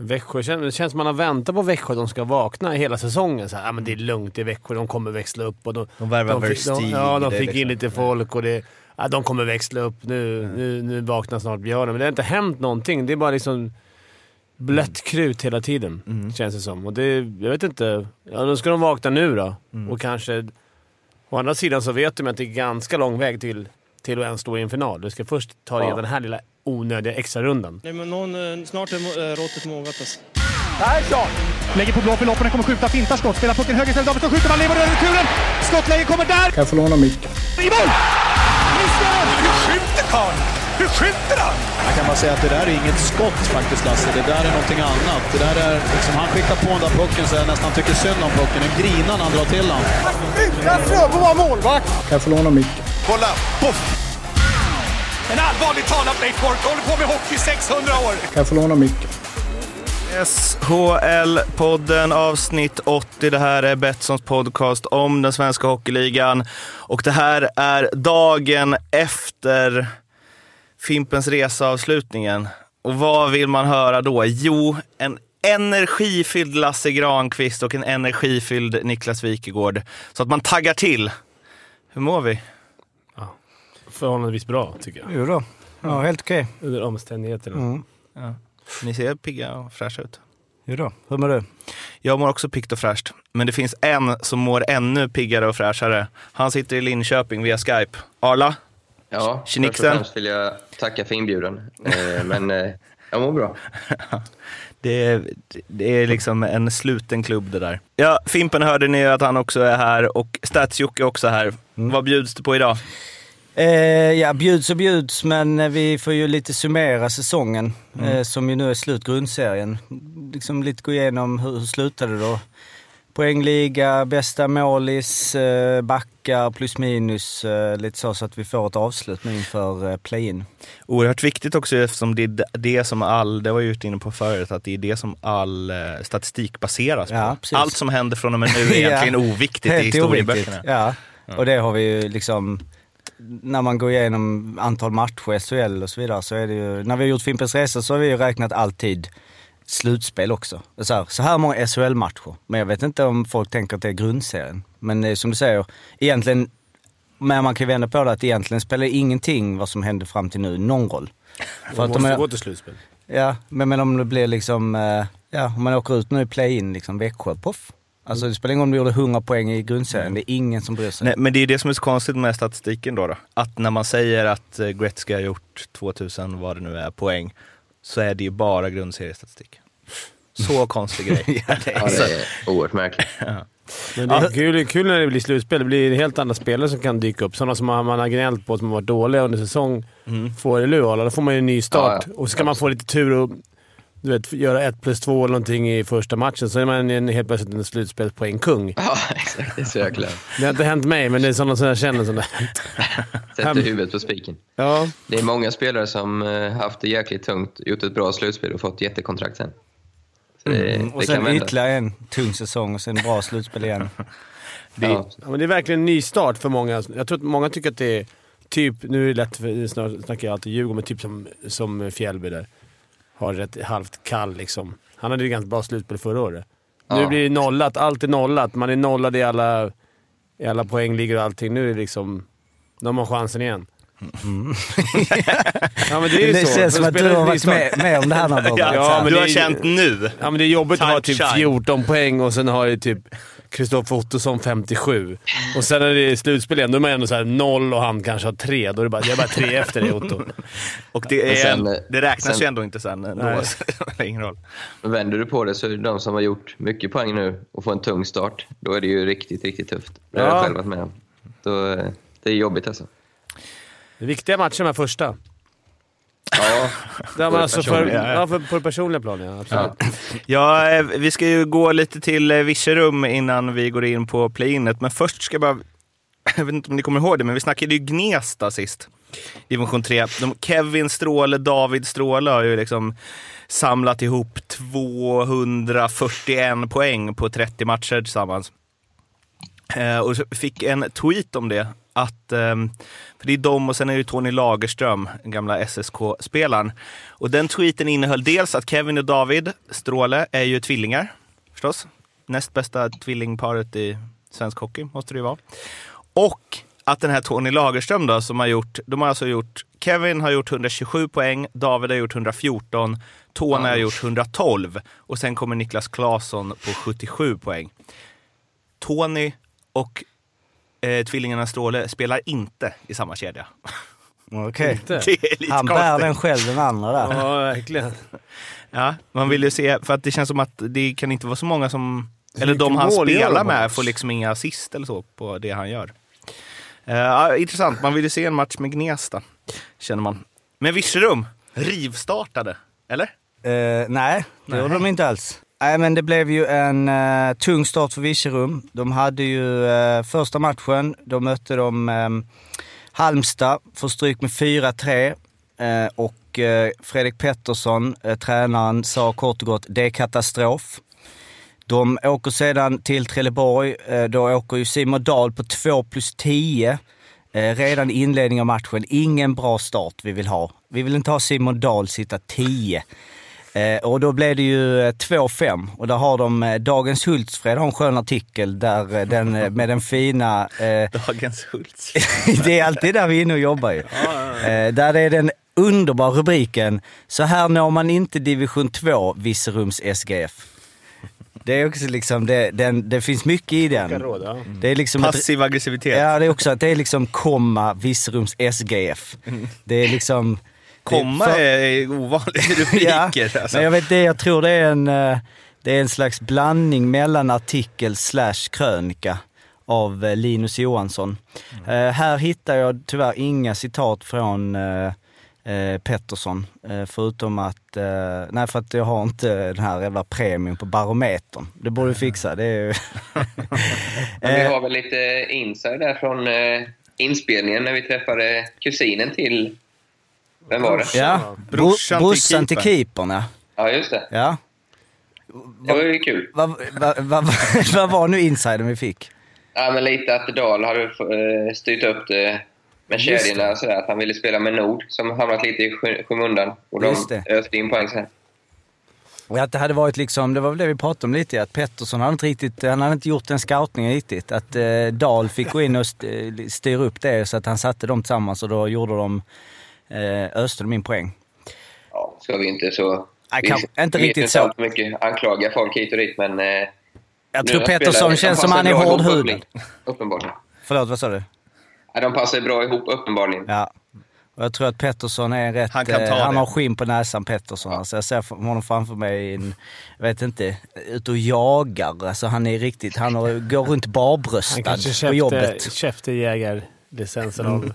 Växjö, det känns som man har väntat på Växjö att de ska vakna hela säsongen. Så här, ja, men det är lugnt i Växjö, de kommer växla upp. Och de, De värvar Versteeg, Ja, de fick liksom- in lite folk och det, ja, de kommer växla upp. Nu, nu, nu vaknar snart björnen. Men det har inte hänt någonting. Det är bara liksom blött krut hela tiden, Mm. känns det som. Och det, jag vet inte. Ja, då ska de vakna nu då. Mm. Och kanske... Å andra sidan så vet de att det är ganska lång väg till, till att ens stå i en final. Du ska först ta dig Ja. den här lilla onödiga extra rundan. Nej, men någon, eh, snart är eh, råttet mogat alltså. Persson! Lägger på blå för loppen, kommer skjuta, fintar skott, spelar pucken höger istället, Davidsson skjuter, man lever över returen! Skottläge kommer där! Kan jag få låna micken? I mål! Missar! Hur skjuter karln? Hur skjuter han? Jag kan bara säga att det där är inget skott faktiskt Lasse. Det där är någonting annat. Det där är liksom, han skickar på den där pucken så jag nästan tycker synd om pucken. Den grinar när han drar till den. Utan Fröbo var målvakt! Kan jag få låna micken? Kolla! Poff! En allvarligt talad Leif Boork håller på med hockey i 600 år! Kan jag få låna micken? SHL-podden avsnitt 80. Det här är Betssons podcast om den svenska hockeyligan. Och det här är dagen efter Fimpens Resa-avslutningen. Och vad vill man höra då? Jo, en energifylld Lasse Granqvist och en energifylld Niklas Wikegård. Så att man taggar till. Hur mår vi? Förhållandevis bra, tycker jag. Jo då. Ja, helt okej. Under omständigheterna. Mm. Ja. Ni ser pigga och fräscha ut. Jo då. Hur mår du? Jag mår också piggt och fräscht. Men det finns en som mår ännu piggare och fräschare. Han sitter i Linköping via Skype. Arla? Ja, först och främst vill jag tacka för inbjudan. Eh, Men eh, jag mår bra. Det är, det är liksom en sluten klubb det där. Ja, Fimpen hörde ni att han också är här och stats är också här. Vad bjuds det på idag? Eh, ja, bjuds och bjuds, men eh, vi får ju lite summera säsongen eh, som ju nu är slut, grundserien. Liksom lite gå igenom hur, hur slutade det då? Poängliga, bästa målis, eh, backar, plus minus, eh, lite så, så att vi får ett avslut nu inför play-in. Oerhört viktigt också eftersom det är det som all, det var jag inne på förut, att det är det som all statistik baseras Ja, på. precis. Allt som händer från och med nu är egentligen Ja. oviktigt i Helt historieböckerna. oviktigt, Ja. och det har vi ju liksom, när man går igenom antal matcher SHL och så vidare, så är det ju, när vi har gjort Fimpens Resa så har vi ju räknat alltid slutspel också. Så här, så här många SHL-matcher. Men jag vet inte om folk tänker att det är grundserien. Men eh, som du säger, egentligen, men man kan ju vända på det att egentligen spelar det ingenting vad som hände fram till nu någon roll. För att de måste är- gå till slutspel. Ja, men, men om det blir liksom, eh, ja, om man åker ut nu i play-in, liksom Växjö, poff. Alltså det spelar ingen roll om du gjorde 100 poäng i grundserien, det är ingen som bryr sig. Nej, men det är det som är så konstigt med statistiken då, då. Att när man säger att eh, Gretzky har gjort 2000, vad det nu är, poäng, så är det ju bara grundseriestatistik. Så konstig grej. ja, det är Ja, det är oerhört märkligt. Men det är kul, kul när det blir slutspel. Det blir helt andra spelare som kan dyka upp. Sådana som man man har gnällt på som har varit dåliga under säsong får i Luleå. Då får man ju en ny start. Ja, ja. Och så kan man få lite tur och du vet, göra ett plus två eller någonting i första matchen. Så är man en, helt plötsligt en slutspelspoängkung. Ja, exakt. Det är så jäkla... Det har inte hänt mig, men det är sådana som jag känner som det Sätter huvudet på spiken. Ja. Det är många spelare som eh, haft det jäkligt tungt, gjort ett bra slutspel och fått jättekontrakt sen. Så det, Mm, och det sen ytterligare en tung säsong och sen bra slutspel igen. Ja, Ja, men det är verkligen en ny start för många. Jag tror att många tycker att det är typ, nu är det lätt, för snart snackar jag alltid Djurgården, men typ som, som Fjällby där. Har rätt halvt kall liksom. Han hade ju ganska bra slutspel förra året. Nu Ja. blir det nollat. Allt är nollat. Man är nollad i alla, i alla poängligor och allting. Nu är det liksom... Nu har chansen igen. ja, men det är ju Det så. känns De som att spelar du har varit start. med, med om det här någon gång. Ja, Ja, men du det har är- känt nu. Ja, men det är jobbigt att ha Time typ shine. 14 poäng och sen har det typ Kristoffer Ottosson 57. Och sen när det är slutspel igen, då är man ändå så här noll och han kanske har tre. Då är det bara, jag är bara tre efter dig Otto. Och det, är, sen, eh, det räknas sen- ju ändå inte sen. Nej. så det ingen roll. Men vänder du på det så är det de som har gjort mycket poäng nu och får en tung start, då är det ju riktigt, riktigt tufft. Det har Ja. jag själv varit med om. Då, eh, det är jobbigt alltså. Det är viktiga matcher de här första. Ja, man det alltså för, ja, för, på det personliga planet, ja. Absolut. Ja, eh, vi ska ju gå lite till eh, Virserum innan vi går in på playinet. Men först ska jag bara... Jag vet inte om ni kommer ihåg det, men vi snackade ju Gnesta sist. Division 3. De, Kevin Stråle, David Stråle har ju liksom samlat ihop 241 poäng på 30 matcher tillsammans. Eh, och fick en tweet om det. Att, ehm, för det är de och sen är det Tony Lagerström, gamla SSK-spelaren. Och den tweeten innehöll dels att Kevin och David Stråle är ju tvillingar, förstås. Näst bästa tvillingparet i svensk hockey måste det ju vara. Och att den här Tony Lagerström då, som har gjort, de har alltså gjort, Kevin har gjort 127 poäng, David har gjort 114, Tony har gjort 112 och sen kommer Niklas Claesson på 77 poäng. Tony och eh, tvillingarna Stråle spelar inte i samma kedja. Okej. Han bär den själv, den andra där. Ja, verkligen. Ja, man vill ju se, för att det känns som att det kan inte vara så många som, eller mycket de han spelar med får liksom inga assist eller så på det han gör. Ja, intressant, man vill ju se en match med Gnesta, känner man. Men Virserum, rivstartade, eller? Eh, nej, det gjorde de inte alls. Nej, men det blev ju en eh, tung start för Virserum. De hade ju eh, första matchen, då mötte de eh, Halmstad, får stryk med 4-3. Eh, och eh, Fredrik Pettersson, eh, tränaren, sa kort och gott det är katastrof. De åker sedan till Trelleborg. Då åker ju Simon Dahl på 2 plus 10 redan i inledningen av matchen. Ingen bra start vi vill ha. Vi vill inte ha Simon Dahl sitta 10. Eh, och då blev det ju eh, 2-5 och där har de eh, Dagens Hultsfred har en skön artikel där eh, den, eh, med den fina eh, Dagens Hults. det är alltid där vi är inne och jobbar ju. Eh, där är den underbara rubriken “Så här når man inte division 2, Virserums SGF”. Det är också liksom, det, den, det finns mycket i den. Råd, ja. Det är liksom ett- Passiv aggressivitet. Ja, det är också att det är liksom komma Virserums SGF. Det är liksom... Komma det- för- är ovanligt i Ja, rubriker. alltså. men jag vet det, jag tror det är en, eh, det är en slags blandning mellan artikel slash krönika av eh, Linus Johansson. Eh, här hittar jag tyvärr inga citat från eh, eh, Pettersson, förutom att, nej för att jag har inte den här jävla premium på barometern. Det borde du fixa. Det är ju... Men vi har väl lite insider där från inspelningen när vi träffade kusinen till... Vem var det? ja, Brorsan till brorsan till keepern. ja. Ja, just det. ja. Det var ju kul. Vad va, va, va, var nu insidern vi fick? Ja, men lite att Dahl hade eh, styrt upp det med kedjorna och sådär. Att han ville spela med Nord som hamnat lite i sky- skymundan. Och de öste in poäng sen. Och att det hade varit liksom, det var väl det vi pratade om lite, att Pettersson hade inte riktigt, han hade inte gjort den scoutningen riktigt. Att eh, Dahl fick gå in och eh, styra upp det så att han satte dem tillsammans och då gjorde de, eh, öste de in poäng. Ja, ska vi inte så... Nej, vi- kanske inte vi riktigt inte så. mycket anklaga folk hit och dit, men... Eh, Jag tror Pettersson känns som han är hårdhudad. uppenbarligen. Förlåt, vad sa du? Ja, de passar bra ihop uppenbarligen. Ja. Och jag tror att Pettersson är rätt... Han kan ta eh, han har skinn på näsan, Pettersson. Alltså, jag ser honom framför mig i en, jag vet inte, ute och jagar. Alltså han är riktigt, han har, går runt Han barbröstad kanske på köpte, jobbet. köpte jägarlicensen av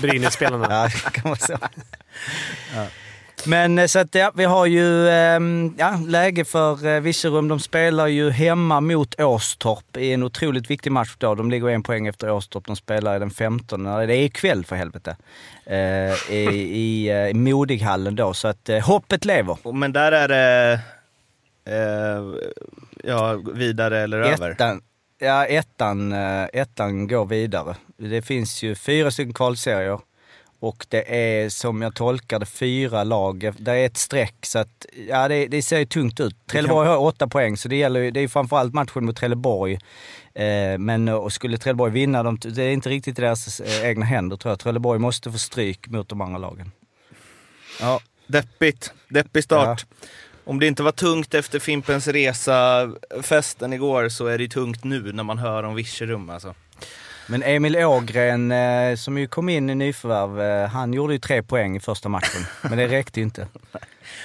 Brynäs-spelarna. Ja, det kan vara så. Men eh, så att ja, vi har ju ehm, ja, läge för eh, Virserum. De spelar ju hemma mot Åstorp i en otroligt viktig match då. De ligger en poäng efter Åstorp. De spelar den 15. Det är ikväll för helvete. Eh, I i, i Modighallen då. Så att hoppet lever. Men där är det eh, ja, vidare eller över. Ja, ettan, eh, ettan går vidare. Det finns ju fyra stycken kvalserier. Och det är som jag tolkar det fyra lag. Det är ett streck så att ja, det, det ser ju tungt ut. Trelleborg har åtta poäng så det gäller ju, det är framförallt matchen mot Trelleborg. Eh, men och skulle Trelleborg vinna, de, det är inte riktigt i deras eh, egna händer tror jag. Trelleborg måste få stryk mot de andra lagen. Ja, deppigt. Deppig start. Om det inte var tungt efter Fimpens Resa, festen igår, så är det tungt nu när man hör om Virserum alltså. Men Emil Ågren, eh, som ju kom in i nyförvärv, eh, han gjorde ju tre poäng i första matchen. Men det räckte inte.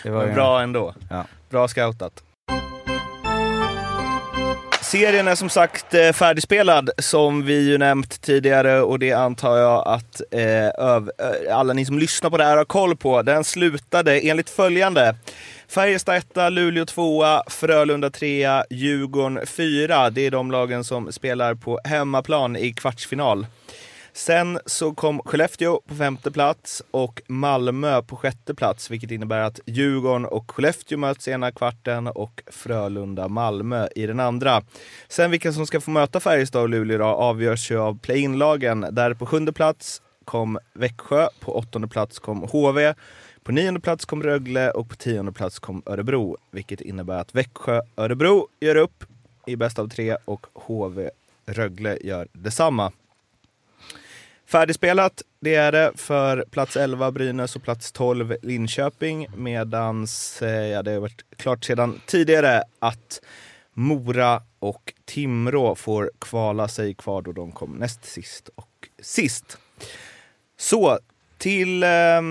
Det var Men bra ändå. Ja. Bra scoutat. Serien är som sagt eh, färdigspelad som vi ju nämnt tidigare och det antar jag att eh, alla ni som lyssnar på det här har koll på. Den slutade enligt följande. Färjestad 1, Luleå 2, Frölunda 3, Djurgården 4. Det är de lagen som spelar på hemmaplan i kvartsfinal. Sen så kom Skellefteå på femte plats och Malmö på sjätte plats, vilket innebär att Djurgården och Skellefteå möts i ena kvarten och Frölunda-Malmö i den andra. Sen vilka som ska få möta Färjestad och Luleå då avgörs ju av play-in-lagen. Där på sjunde plats kom Växjö, på åttonde plats kom HV, på nionde plats kom Rögle och på tionde plats kom Örebro, vilket innebär att Växjö-Örebro gör upp i bäst av tre och HV-Rögle gör detsamma. Färdigspelat, det är det för plats 11 Brynäs och plats 12 Linköping. Medans eh, ja, det har varit klart sedan tidigare att Mora och Timrå får kvala sig kvar då de kom näst sist och sist. Så, till eh,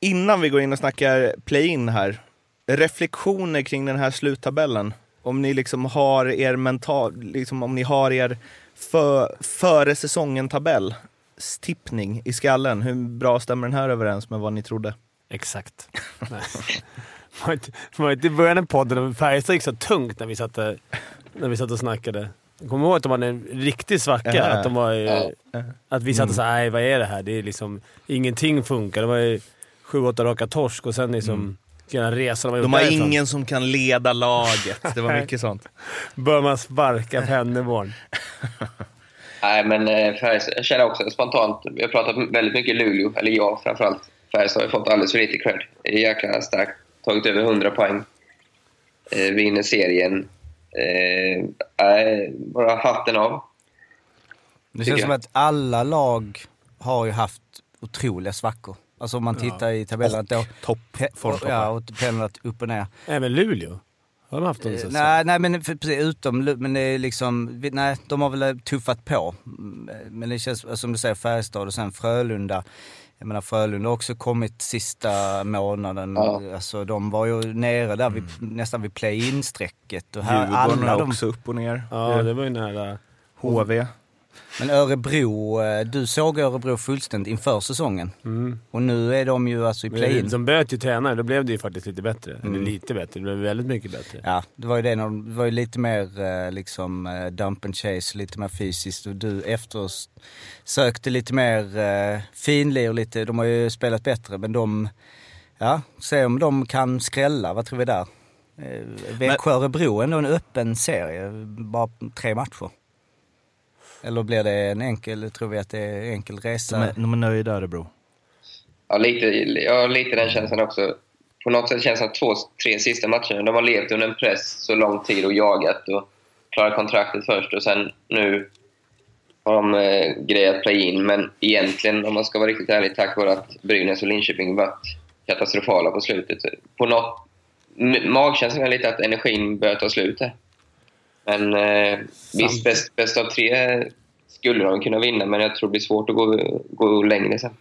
innan vi går in och snackar play-in här. Reflektioner kring den här sluttabellen. Om ni liksom har er mental, liksom om ni har er för, före säsongen-tabell tippning i skallen. Hur bra stämmer den här överens med vad ni trodde? Exakt. Var inte- i början av podden Färjestad gick så tungt när vi satt, där- när vi satt och snackade. Jag kommer ihåg att de hade en riktig svacka. Ja. Att, de var, ju- Ja. att vi satt och sa nej vad är det här? Det är liksom, ingenting funkar. Det var ju sju, åtta raka torsk och sen liksom mm. resa de, De har ingen som kan leda laget. Det var mycket sånt. Bör man sparka Pennerborn. Nej, men eh, Färjestad, jag känner också spontant, vi har pratat väldigt mycket Luleå, eller jag framförallt. Färjestad har ju fått alldeles för lite cred. Det är jäkla starkt. Tagit över 100 poäng. Eh, vinner serien. Eh, bara hatten av. Det känns som jag. att alla lag har ju haft otroliga svackor. Alltså om man tittar i tabellen. då, Topp. Ja, och pendlat upp och ner. Även Luleå. Har de haft en säsong? Nej, nej men för, precis, utom men det är liksom, nej de har väl tuffat på. Mm, Men det känns som du säger Färjestad och sen Frölunda. Jag menar Frölunda har också kommit sista månaden. Ja. Alltså de var ju nere där vid, nästan vid play-in-strecket. Och här, Djurgården alla de, också upp och ner. Ja, det var ju nära. HV. Men Örebro, eh, du såg Örebro fullständigt inför säsongen. Mm. Och nu är de ju alltså i play-in. De böt ju tränare, då blev det ju faktiskt lite bättre. Eller Mm. lite bättre, det blev väldigt mycket bättre. Ja, det var ju det. Det var ju lite mer eh, liksom eh, dump and chase, lite mer fysiskt. Och du efter sökte lite mer finlir lite. De har ju spelat bättre, men de... Ja, se om de kan skrälla. Vad tror vi där? Växjö-Örebro är ändå en öppen serie. Bara tre matcher. Eller blir det en enkel, tror vi att det är enkel De resa? är, de är nöjda Örebro. Ja, lite, ja, lite den känslan också. På något sätt känns det som att två, tre sista matcherna, de har levt under en press så lång tid och jagat och klarat kontraktet först och sen nu har de eh, grejat play-in. Men egentligen, om man ska vara riktigt ärlig, tack vare att Brynäs och Linköping varit katastrofala på slutet. På något, magkänslan är lite att energin börjar ta slut här. Men eh, visst, bäst, bäst av tre skulle de kunna vinna, men jag tror det blir svårt att gå, gå längre sen.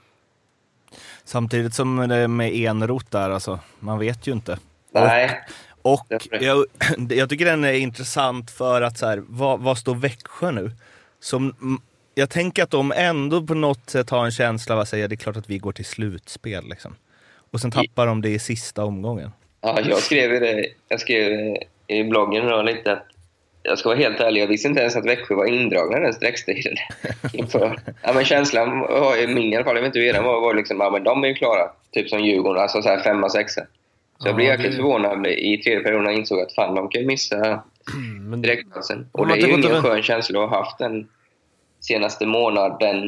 Samtidigt som det med enrot där, alltså. Man vet ju inte. Nej. Och Därför- jag, jag tycker den är intressant för att så här, vad, vad står Växjö nu? Som, jag tänker att de ändå på något sätt har en känsla av att säga det är klart att vi går till slutspel. Liksom. Och sen tappar de det i sista omgången. Ja, jag skrev det, jag skrev i bloggen då lite att jag ska vara helt ärlig, jag visste inte ens att Växjö var indragna i den streckstilen inför. Ja, men känslan var min i alla fall, jag vet inte hur er var, var liksom, ja men de är ju klara. Typ som Djurgården, alltså så här femma, sexa. Så jag blev jäkligt förvånad i tredje perioden när jag insåg att fan, de kan ju missa Men direktplatsen. Och det är ju ingen skön känsla att ha haft den senaste månaden,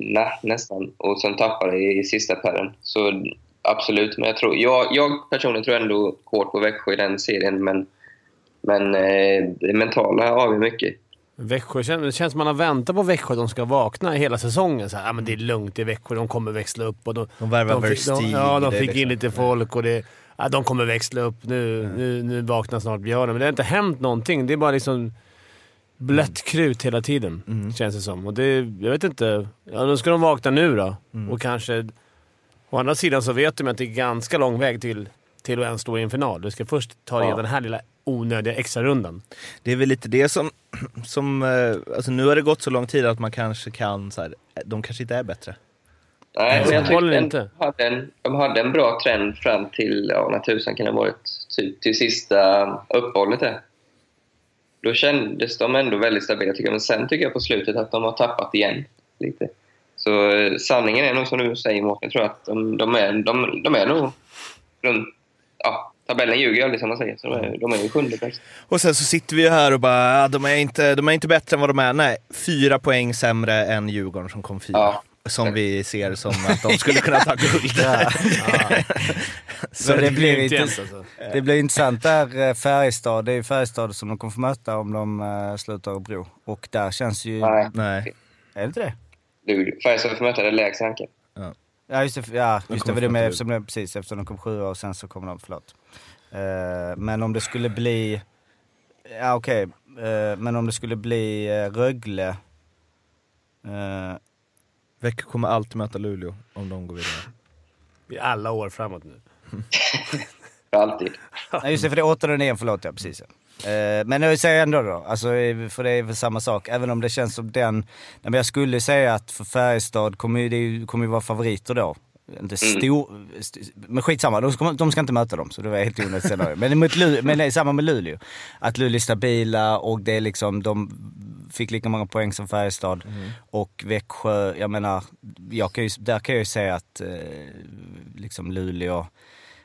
nä, nästan, och sen tappa det i sista perren. Så absolut, men jag, tror, jag, jag personligen tror ändå hårt på Växjö i den serien, men, men eh, det mentala avgör mycket. Växjö, känns- det känns som man har väntat på Växjö, de ska vakna hela säsongen. Så här, ja, men det är lugnt i Växjö, de kommer växla upp. Och de, De värvar de, fick- de, Versteeg, Ja, de fick liksom- in lite folk och det, ja, de kommer växla upp. Nu, nu, nu vaknar snart björnen. Men det har inte hänt någonting. Det är bara liksom blött krut hela tiden, känns det som. Och det, jag vet inte. Ja, då ska de vakna nu då. Och kanske... Å andra sidan så vet de att det är ganska lång väg till, till att ens stå i en final. Du ska först ta dig Ja. den här lilla onödiga extra rundan. Det är väl lite det som, som eh, alltså nu har det gått så lång tid att man kanske kan, så här, de kanske inte är bättre. Nej, men jag tyckte inte. de hade, en, de hade en bra trend fram till, ja, när tusan kan ha varit, typ till sista uppehållet där. Då kändes de ändå väldigt stabila tycker jag, men sen tycker jag på slutet att de har tappat igen. lite. Så eh, sanningen är nog som du säger Mårten. Jag tror att de, de, är, de, de är nog runt... Ja, tabellen ljuger ju aldrig som man säger. Så de är, de är ju sjunde bäst. Och sen så sitter vi ju här och bara, ah, de är, inte, de är inte bättre än vad de är. Nej, fyra poäng sämre än Djurgården som kom fyra. Ja. Som vi ser som att de skulle kunna ta guld. Så det blir, Inte alltså. det blir intressant där eh, Färjestad. Det är ju Färjestad som de kommer få möta om de uh, slutar Örebro. Och där känns ju... Nej, Nej. Är det inte det? du, Färjestad får möta det lägsta ranken. Ja just det, ja, just det, det med, eftersom det, precis, eftersom de kom sjua och sen så kommer de, förlåt. Eh, men om det skulle bli, ja okej, Eh, men om det skulle bli uh, Rögle, eh, Växjö kommer alltid möta Luleå om de går vidare. I alla år framåt nu. För alltid. Nej just det, för det är åttonde och nian, förlåt ja, precis. ja. Eh, men jag säger ändå då, alltså, för det är väl samma sak, även om det känns som den... Men jag skulle säga att för Färjestad kommer ju, det kommer ju vara favoriter då. Inte stor, st- men skitsamma, de ska, de ska inte möta dem så det var helt onödigt scenario. Men, mot Luleå, men det är samma med Luleå. Att Luleå är stabila och det är liksom, de fick lika många poäng som Färjestad. Och Växjö, jag menar, jag kan ju, där kan jag ju säga att eh, liksom Luleå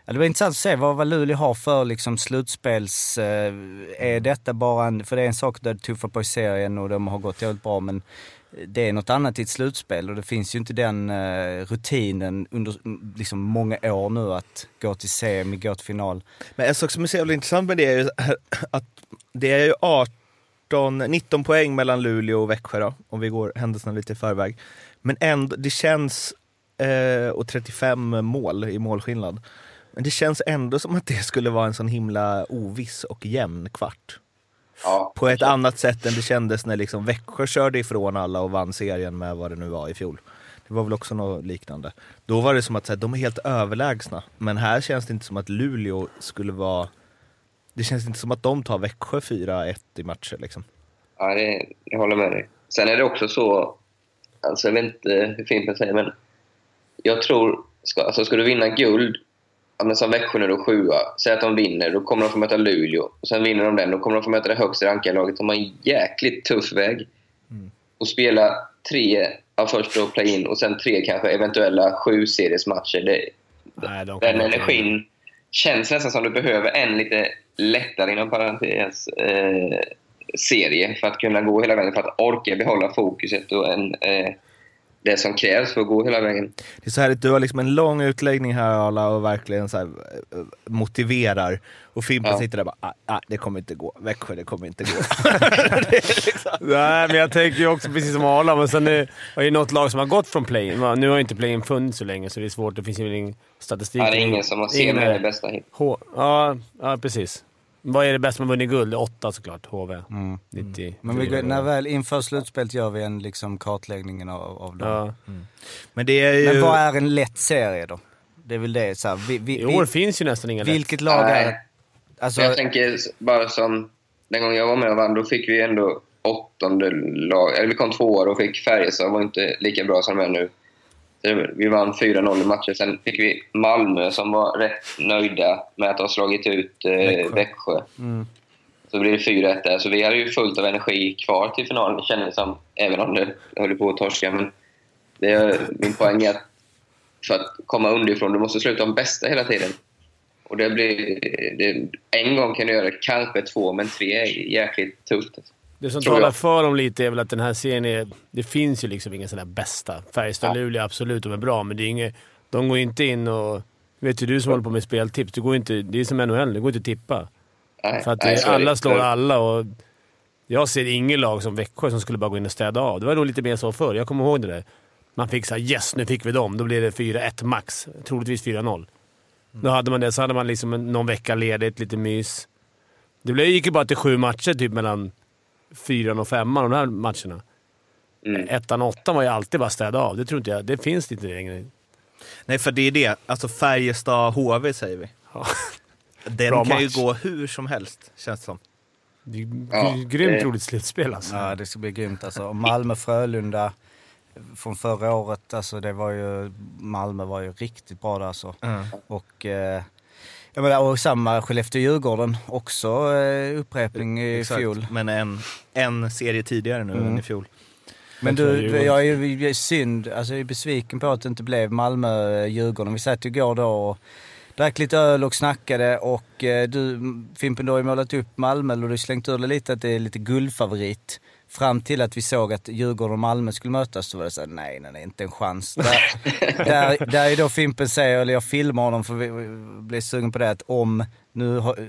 Ja, det var intressant att se vad, vad Luleå har för liksom, slutspels... Eh, är detta bara en... För det är en sak där tuffa på i serien och de har gått jävligt bra men det är något annat i ett slutspel och det finns ju inte den eh, rutinen under liksom, många år nu att gå till semi, gå till final. Men en sak som är så jävla intressant med det är ju att det är ju 18, 19 poäng mellan Luleå och Växjö då, om vi går händelserna lite i förväg. Men ändå, det känns, eh, och 35 mål i målskillnad. Men det känns ändå som att det skulle vara en sån himla oviss och jämn kvart. Ja, På ett annat sätt än det kändes när liksom Växjö körde ifrån alla och vann serien med vad det nu var i fjol. Det var väl också något liknande. Då var det som att här, de är helt överlägsna. Men här känns det inte som att Luleå skulle vara... Det känns inte som att de tar Växjö 4-1 i matcher liksom. Ja, det, jag håller med dig. Sen är det också så, alltså jag vet inte hur Fimpen säger, men jag tror, ska, alltså ska du vinna guld, men som Växjö nu då sjua, säg att de vinner, då kommer de få möta Luleå. Och sen vinner de den, då kommer de få möta det högst rankade laget. De har en jäkligt tuff väg. Och spela tre, ja, först då play-in och sen tre kanske eventuella sju seriesmatcher. Det, Nej, de den energin känns nästan som du behöver en lite lättare, inom parentes, eh, serie för att kunna gå hela vägen, för att orka behålla fokuset och en, eh, det som krävs för att gå hela vägen. Det är så härligt, du har liksom en lång utläggning här Arla och verkligen så här, eh, motiverar. Och Fimpen Ja. sitter där och bara, ah, ah, det kommer inte gå. Växjö, det kommer inte gå. Nej, men jag tänker ju också precis som Arla, men sen är det något lag som har gått från play-in. Nu har ju inte play-in funnits så länge, så det är svårt. Det finns ju ingen statistik. Ja, det är ingen som har sett med det bästa hit. H- ja, ja, precis. Vad är det bästa man vunnit guld? Åtta såklart. HV. 90. Men vi, när väl inför slutspelet gör vi en liksom, kartläggning av, av dem. Ja. Men det är ju... Men vad är en lätt serie då? Det är väl det, så här, vi, vi, I år vi, finns ju nästan inga lätt. vilket lag är Nej. det? Alltså, jag tänker bara som den gången jag var med och vann, då fick vi ändå åttonde lag. Eller vi kom två år och fick Färjestad, var inte lika bra som de är nu. Vi vann 4-0 i matcher. Sen fick vi Malmö som var rätt nöjda med att ha slagit ut eh, Växjö. Växjö. Mm. Så blir det 4-1 där. Så vi hade ju fullt av energi kvar till finalen, kändes det som. Även om det höll på att torska. Men det är, min poäng är att för att komma underifrån, du måste sluta om bästa hela tiden. Och det blir, det, en gång kan du göra det, kanske två, men tre är jäkligt tufft. Det som talar för dem lite är väl att den här serien är... Det finns ju liksom ingen sån där bästa. Färjestad och Ja. Luleå, absolut, de är bra, men det är inget, de går inte in och... Vet ju du som håller på med speltips, det, går inte, det är som NHL, det går inte att tippa. Nej, För att nej, det, alla slår alla och jag ser ingen lag som Växjö som skulle bara gå in och städa av. Det var nog lite mer så förr. Jag kommer ihåg det där. Man fick såhär “Yes, nu fick vi dem”. Då blev det 4-1 max. Troligtvis 4-0. Då hade man det. Så hade man liksom någon vecka ledigt, lite mys. Det gick ju bara till sju matcher typ mellan fyran och femman, de här matcherna. Mm. Ettan och åttan var ju alltid bara städa av. Det tror inte jag. Det finns inte längre. Nej, för det är det. Alltså Färjestad-HV säger vi. Ja. Den Bra kan ju match. gå hur som helst, känns det som. Det är Ja, ju grymt det- roligt slutspel alltså. Ja, det ska bli grymt alltså. Malmö-Frölunda från förra året, alltså det var ju... Malmö var ju riktigt bra där alltså. Och, eh, jag menar, och samma Skellefteå-Djurgården, också eh, upprepning i Exakt. fjol. Men en, en serie tidigare nu än i fjol. Men Jag du, jag är ju synd, alltså jag är besviken på att det inte blev Malmö-Djurgården. Vi satt ju igår då och drack lite öl och snackade och eh, du Fimpen, du har ju målat upp Malmö, eller du har slängt ur det lite att det är lite guldfavorit. Fram till att vi såg att Djurgården och Malmö skulle mötas, så var det såhär, nej, nej, nej, inte en chans. Där, där, där är då Fimpen säger, eller jag filmar honom för vi blev sugen på det, att om, nu har-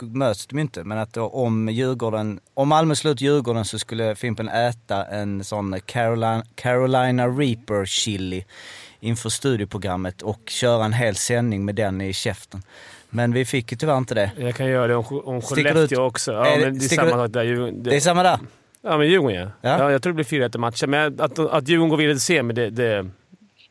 möts de ju inte, men att då om Djurgården, om Malmö slår ut Djurgården så skulle Fimpen äta en sån Carolina, Carolina Reaper chili inför studioprogrammet och köra en hel sändning med den i käften. Men vi fick ju tyvärr inte det. Jag kan göra det om, om Skellefteå också. Ja, det- men det är samma sak där. Det är samma där. Ja, men Djurgården ja. Ja. ja. Jag tror det blir 4-1 i matchen, men att, att Djurgården går vidare till semi, det, det,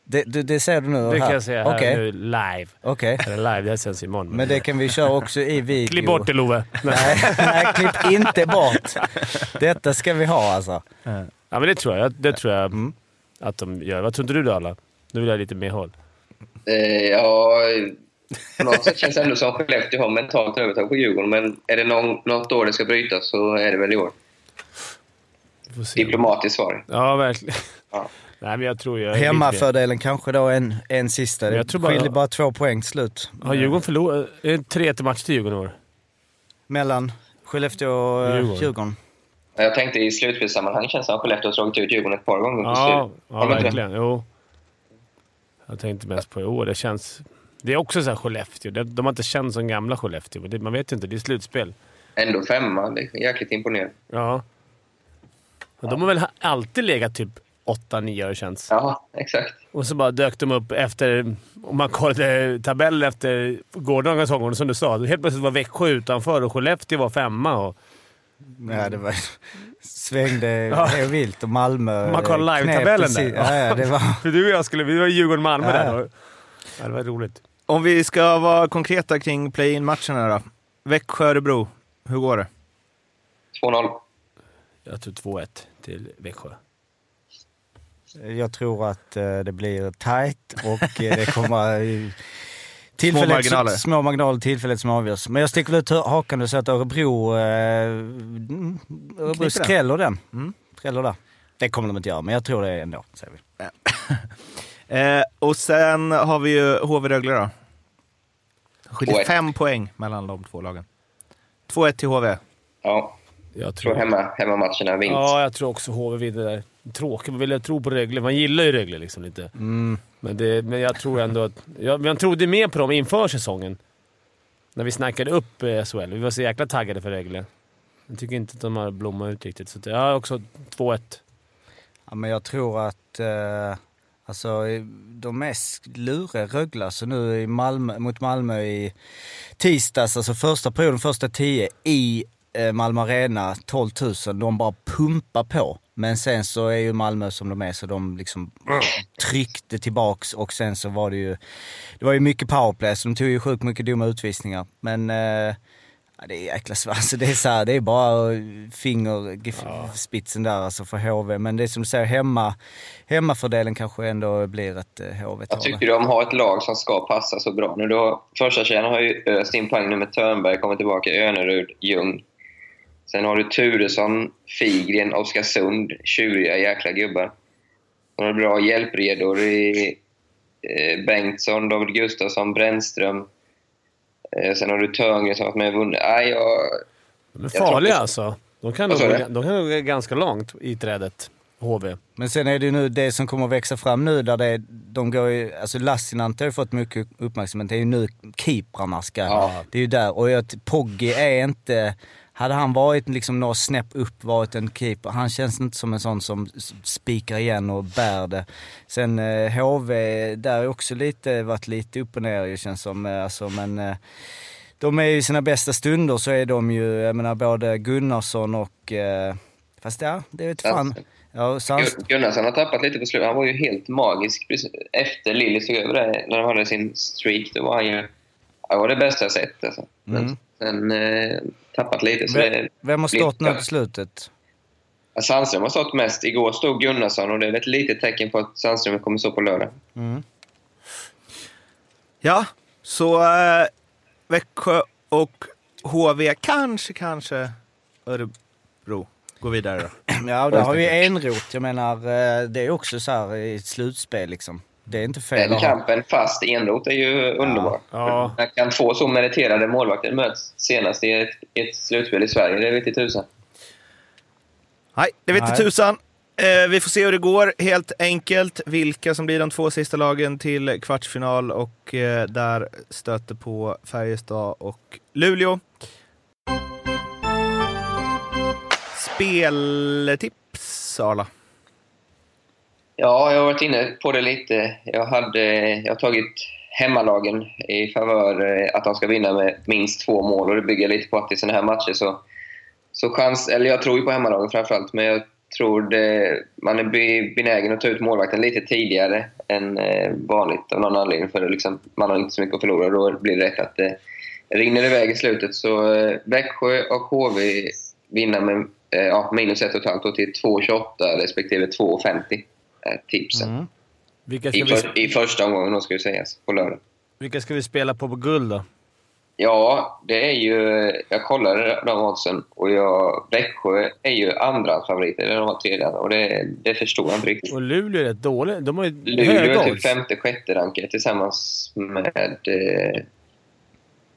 Det, det, det ser du nu det här. kan jag säga här Okej, nu live. okej. Eller live, det sänds imorgon. Men det kan vi köra också i video. Klipp bort det Love. Nej, nej, klipp inte bort. Detta ska vi ha alltså. Ja, men det tror jag. Det tror jag Mm. att de gör. Vad tror inte du då, alla? Nu vill jag lite mer håll. Eh, ja, på något sätt känns det ändå som Skellefteå har mentalt övertag på Djurgården. Men är det någon, något år det ska brytas så är det väl i år. Vi får se. Diplomatiskt svar. Ja, verkligen. Ja. Nej, men jag tror jag... Hemmafördelen kanske då en, en sista. Men Det jag tror bara- skiljer bara två poäng slut. Har Djurgården förlorat? Är det 3 till match till Djurgården i år? Mellan Skellefteå och eh, Djurgården. Djurgården. Jag tänkte i slutspelssammanhang känns det som att Skellefteå har slagit ut Djurgården ett par gånger. på Ja, slut. ja inte det? verkligen. Jo. Jag tänkte mest på i år. Det känns... Det är också så här Skellefteå. De de har inte känts som gamla Skellefteå. det- Man vet ju inte. Det är slutspel. Ändå femma. Det är jäkligt imponerande. Ja. Och de har väl alltid legat typ 8-9 har det känts. Ja, exakt. Och så bara dök de upp efter... Om man kollade tabellen efter gårdagens omgång, som du sa. Helt plötsligt var Växjö utanför och Skellefteå var femma. Och, Ja, det var... Svängde Ja. helt vilt och Malmö... Om man kollar live-tabellen där. Ja, ja, det var... för du och jag skulle... Vi var Djurgården-Malmö Ja, där. Och, ja, det var roligt. Om vi ska vara konkreta kring play-in-matcherna då. Växjö-Örebro, hur går det? 2-0. Jag tror 2-1 till Växjö. Jag tror att eh, det blir tight och eh, det kommer... eh, Små marginaler. Små, marginaler tillfället som avgörs. Men jag sticker väl ut hakan och säger att Örebro... Eh, Örebro Kniper den. skräller den. Mm. Skräller där. Det kommer de inte göra, men jag tror det ändå, säger vi. Eh, och sen har vi ju HV-Rögle då. Det skiljer 2-1. fem poäng mellan de två lagen. 2-1 till HV. Ja, Jag jag tror tror... hemma, hemmamatcherna vinns. Ja, jag tror också HV vinner där. Tråkigt, man vill jag tro på Rögle. Man gillar ju Rögle liksom lite. Mm. Men, det, men jag tror ändå att... Jag, man trodde mer på dem inför säsongen. När vi snackade upp eh, SHL. Vi var så jäkla taggade för Rögle. Jag tycker inte att de har blommat ut riktigt. Så jag har också 2-1. Ja, men jag tror att eh, alltså, de mest luriga Rögle, alltså nu i Malmö, mot Malmö i tisdags, alltså första perioden, första tio i Malmö Arena, 12 000, de bara pumpar på. Men sen så är ju Malmö som de är, så de liksom tryckte tillbaks och sen så var det ju, det var ju mycket powerplay, så de tog ju sjukt mycket dumma utvisningar. Men eh, det är jäkla svårt. Alltså, det är så här, det är bara fingerspitsen där alltså för HV. Men det är som du säger, hemma, hemmafördelen kanske ändå blir ett eh, HV Jag tycker de har ett lag som ska passa så bra. Nu då, första tjejen har ju öst in poäng nu med Törnberg, kommer tillbaka, Önerud, Ljung. Sen har du Turesson, Figren, Oskarsund. Tjuriga jäkla gubbar. Har bra hjälpredor i eh, Bengtsson, David Gustafsson, Brännström. Eh, sen har du Törngren som har varit med och vunnit. Nej, jag, De är farliga att- alltså. De kan, nog, de kan nog gå ganska långt i trädet, HV. Men sen är det ju nu det som kommer att växa fram nu där det är, de går ju, alltså Lassinantti har ju fått mycket uppmärksamhet. Det är ju nu keeprarna ska, Ja. det är ju där. Och jag, Poggi är inte, hade han varit liksom några snäpp upp, varit en keeper, han känns inte som en sån som spikar igen och bär det. Sen eh, HV, där har också lite, varit lite upp och ner ju känns som, eh, alltså men eh, de är ju sina bästa stunder så är de ju, jag menar både Gunnarsson och, eh, fast ja, det vet fan. Ja, Sandström. Gun- Gunnarsson har tappat lite på slutet. Han var ju helt magisk efter Lilly tog över det, när de hade sin streak. Då var han ju... Det var det bästa jag sett. Alltså. Mm. Sen eh, tappat lite. Så Vem, det, vem har stått nu på slutet? Ja, Sandström har stått mest. Igår stod Gunnarsson och det är ett litet tecken på att Sandström kommer stå på lördag. Mm. Ja, så eh, Växjö och HV, kanske, kanske Örebro. gå vidare då? Ja, och där har vi Enroth. Jag menar, eh, det är också så här i ett slutspel liksom. Det är inte fel Den kampen fast enrot är ju underbar. Ja. Man kan få så meriterade målvakter möts senast i ett, ett slutspel i Sverige. Det vet i tusan. Nej, det vet inte Nej. tusan. Eh, vi får se hur det går, helt enkelt. Vilka som blir de två sista lagen till kvartsfinal och eh, där stöter på Färjestad och Luleå. Speltips, Arla. Ja, jag har varit inne på det lite. Jag, hade, jag har tagit hemmalagen i favör eh, att de ska vinna med minst två mål. Och det bygger lite på att i sådana här matcher så, så chans... Eller jag tror ju på hemmalagen framförallt, men jag tror det, man är benägen att ta ut målvakten lite tidigare än eh, vanligt av någon anledning. För liksom, man har inte så mycket att förlora. Då blir det rätt att det rinner iväg i slutet. Så eh, Växjö och HV vinner med ja, minus 1,5 till 2,28 respektive 2,50 tipsen. Vilka, ska I, vi, för, I första omgången då ska det sägas, på lördag. vilka ska vi spela på på guld då? Ja, det är ju... Jag kollade de oddsen och jag, Växjö är ju andra favoriter, eller de har tredje. Och det, det förstår jag inte riktigt. Och Luleå är rätt dålig. De har ju Luleå är typ femte, sjätte rankade tillsammans med... Eh,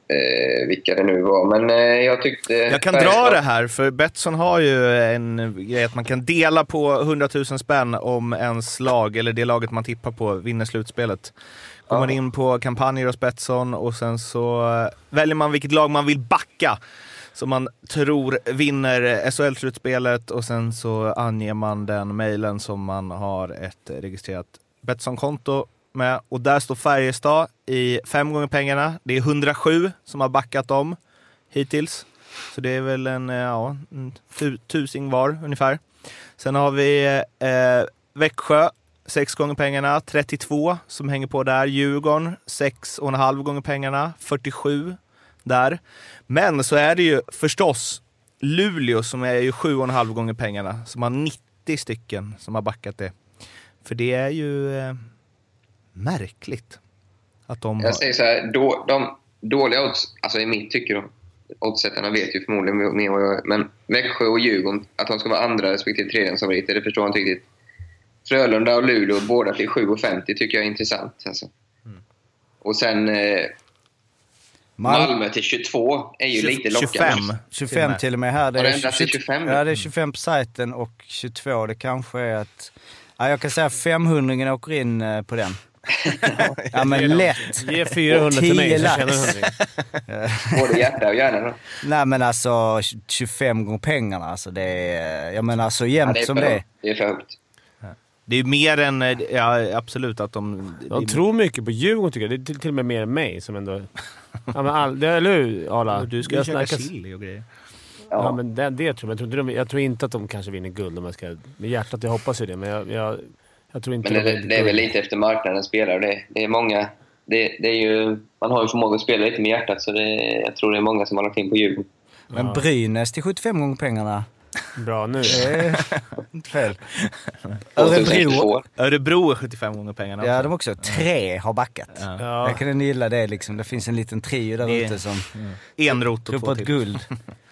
eh, vilka det nu var. Men eh, jag tyckte... Jag kan dra det här, för Betsson har ju en grej att man kan dela på 100 000 spänn om ens lag, eller det laget man tippar på, vinner slutspelet. Går Ja. man in på kampanjer hos Betsson och sen så eh, väljer man vilket lag man vill backa. Som man tror vinner SHL-slutspelet och sen så anger man den mejlen som man har ett registrerat Betsson-konto med. Och där står Färjestad i fem gånger pengarna. Det är 107 som har backat dem hittills. Så det är väl en, eh, ja, en tu, tusing var ungefär. Sen har vi eh, Växjö, sex gånger pengarna, 32 som hänger på där. Djurgården, 6,5 gånger pengarna, 47 där. Men så är det ju förstås Luleå som är ju 7,5 gånger pengarna, som har 90 stycken som har backat det. För det är ju eh, märkligt att de har... Jag säger så här, då, de dåliga odds, alltså i mitt tycke då, oddsättarna vet ju förmodligen mer vad jag Men Växjö och Djurgården, att de ska vara andra respektive tredje favoriter, det förstår jag inte riktigt. Frölunda och Luleå, båda till 7,50 tycker jag är intressant. Alltså. Och sen eh, Mal- Malmö till 22 är ju lite lockande. 25. 25 till och med här. Det är, ändrats till 20 25? Ja, det är 25 på sajten och 22 det kanske är att... Ja, jag kan säga 500 åker in eh, på den. Ja men lätt. Ge 400 till mig så 10 tjänar 100. Både hjärta och hjärna då. Nej men alltså 25 gånger pengarna alltså. Det är, jag menar så Ja, jämnt det, är som det är. det är för högt. Det är mer än, eh, ja absolut att de... De tror mycket på Djurgården tycker jag. Det är till, till och med mer än mig som ändå... Ja, men all, det, eller hur Arla? Du ska ju käka chili och grejer. Ja, Ja. men det, det tror jag. Jag tror, inte jag tror inte att de kanske vinner guld om jag ska... Med hjärtat, jag hoppas ju det, men jag, jag, jag tror inte Men det, de det, det är väl lite efter marknaden spelar. Det, det är många... Det, det är ju, man har ju förmåga att spela lite med hjärtat, så det, jag tror det är många som har lagt in på Djurgården. Men Brynäs till 75 gånger pengarna. Bra nu. Inte fel. Örebro, 2022. Örebro är 75 gånger pengarna. ja också. de också. Tre har backat. Ja. Jag kan gilla det liksom. Det finns en liten trio där ute som Enrot tror och på två ett till. guld.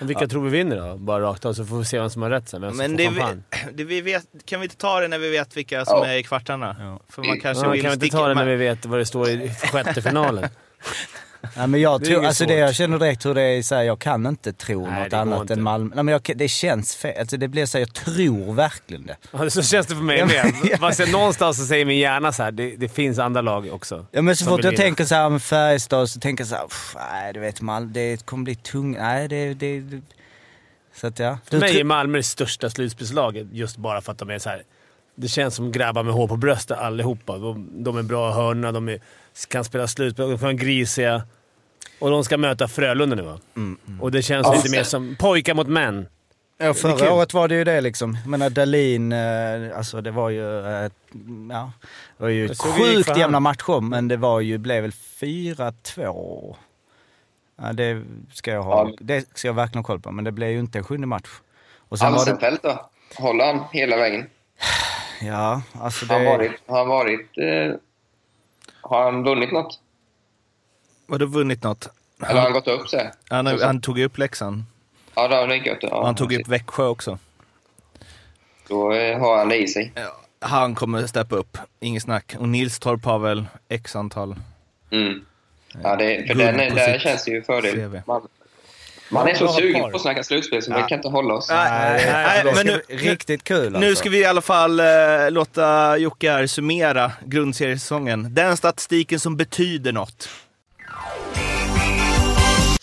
Men Vilka tror vi vinner då? Bara rakt av så får vi se vem som har rätt sen. Vem som Men får det, champagne. vi, det vi vet, kan vi inte ta det när vi vet vilka som Ja. är i kvartarna? För man kanske Ja, vill kan vi inte ta det när vi vet vad det står i sjätte finalen? Ja, men jag är tror, alltså det jag känner direkt hur det är så här, jag kan inte tro Nej, något annat inte. än Malmö. Nej, men jag, det känns fel. Alltså det blir så här, jag tror verkligen det. Ja, så känns det för mig med. Fast jag, någonstans så säger min hjärna så här, det, det finns andra lag också. Ja men så fort jag vinna. tänker så här med Färjestad så tänker jag så här, "Pff, nej du vet Malmö, det kommer bli tungt. Nej det, det, det. Så att ja. För Du mig är Malmö det största slutspelslaget just bara för att de är så här. Det känns som grabbar med hår på bröstet allihopa. De, de är bra hörna, de är, kan spela slutspel, de en grisiga. Och de ska möta Frölunda nu va? Mm, Och det känns Ja, lite mer som pojkar mot män. Ja, Det förra året var det ju det liksom. Jag menar Dahlin, eh, alltså det var ju, eh, ja, det var ju det sjukt jämna matcher men det var ju, blev väl 4-2. Ja, det ska jag ha, Ja. det ska jag verkligen ha koll på, men det blev ju inte en sjunde match. Och sen var det, Alsenfelt då? Håller han hela vägen? ja alltså Har han det... varit... Har han, varit eh, har han vunnit något? Vadå vunnit något? Eller har han gått upp sig? Han, han tog ju upp läxan. Ja, det har gött. Ja, han tog upp Växjö också. Då eh, har han det i sig. Han kommer steppa upp, inget snack. Och Nilstorp har väl x antal. Mm. Ja, det, för den, där känns det ju fördel. CV. Man, man är så sugen par. på att snacka slutspel så vi kan inte hålla oss. Nej, nej, men nu, Riktigt kul alltså. nu ska vi i alla fall eh, låta Jocke här summera grundseriesäsongen. Den statistiken som betyder något.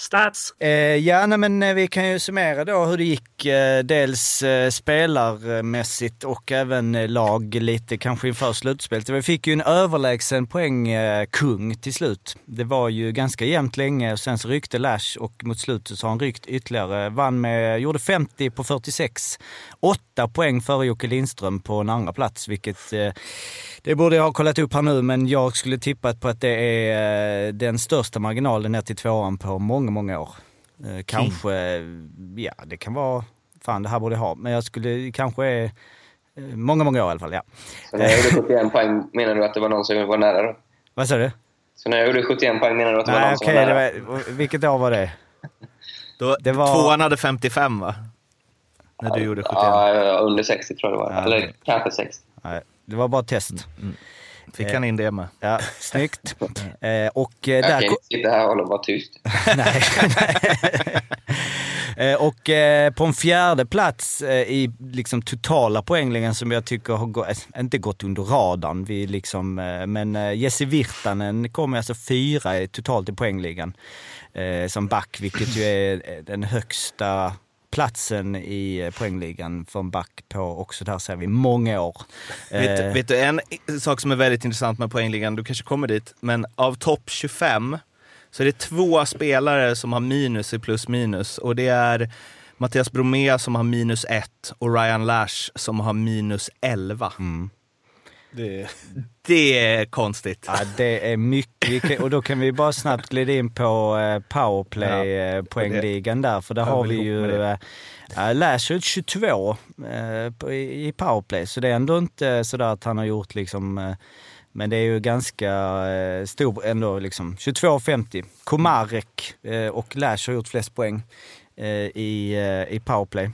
Stats. Eh, ja, nej, men eh, vi kan ju summera då hur det gick. Eh, dels eh, spelarmässigt och även eh, lag lite kanske inför slutspelet. Vi fick ju en överlägsen poängkung eh, till slut. Det var ju ganska jämnt länge och sen så ryckte Lash och mot slutet så har han ryckt ytterligare. Vann med, gjorde 50 på 46. 8 poäng före Jocke Lindström på en andra plats, vilket eh, det borde jag ha kollat upp här nu, men jag skulle tippat på att det är eh, den största marginalen ner till tvåan på många, många år. Eh, Kanske, ja det kan vara, fan det här borde jag ha, men jag skulle kanske eh, många, många år i alla fall, ja. Så när jag gjorde 71 poäng menar du att det var någon som var nära då? Vad sa du? Så när jag gjorde 71 poäng menar du att det var Nej någon som okej, var det nära? var, vilket år var det? Då, Det var- Tvåan hade 55 va? När du gjorde 71. Ja, ja, under 60 tror jag det var. Ja. Eller kanske 60. Nej, det var bara test. Fick han in det med. Ja, snyggt. Eh, och eh, Jag där... kan ko- inte sitta här och hålla och vara tyst. Nej. Eh, och eh, på en fjärde plats eh, i liksom totala poängligan som jag tycker har eh, inte gått under radarn, vi liksom, eh, men eh, Jesse Virtanen kommer alltså fyra i- totalt i poängligan eh, som back, vilket ju är eh, den högsta platsen i eh, poängligan för en back på också där ser vi många år. Vet, Eh, vet du, en sak som är väldigt intressant med poängligan, du kanske kommer dit, men av topp 25 så är det två spelare som har minus i plus minus och det är Mattias Bromé som har minus 1 och Ryan Lash som har minus 11. Det, Det är konstigt. Ja, det är mycket. Och då kan vi bara snabbt glida in på eh, powerplay Ja. eh, poängligan där. För där har vi ju med äh, Lash ut 22 eh, på- i powerplay. Så det är ändå inte sådär att han har gjort liksom eh, men det är ju ganska eh, stor ändå liksom. 22,50. Komarek eh, och Lash har gjort flest poäng eh, i, eh, i powerplay.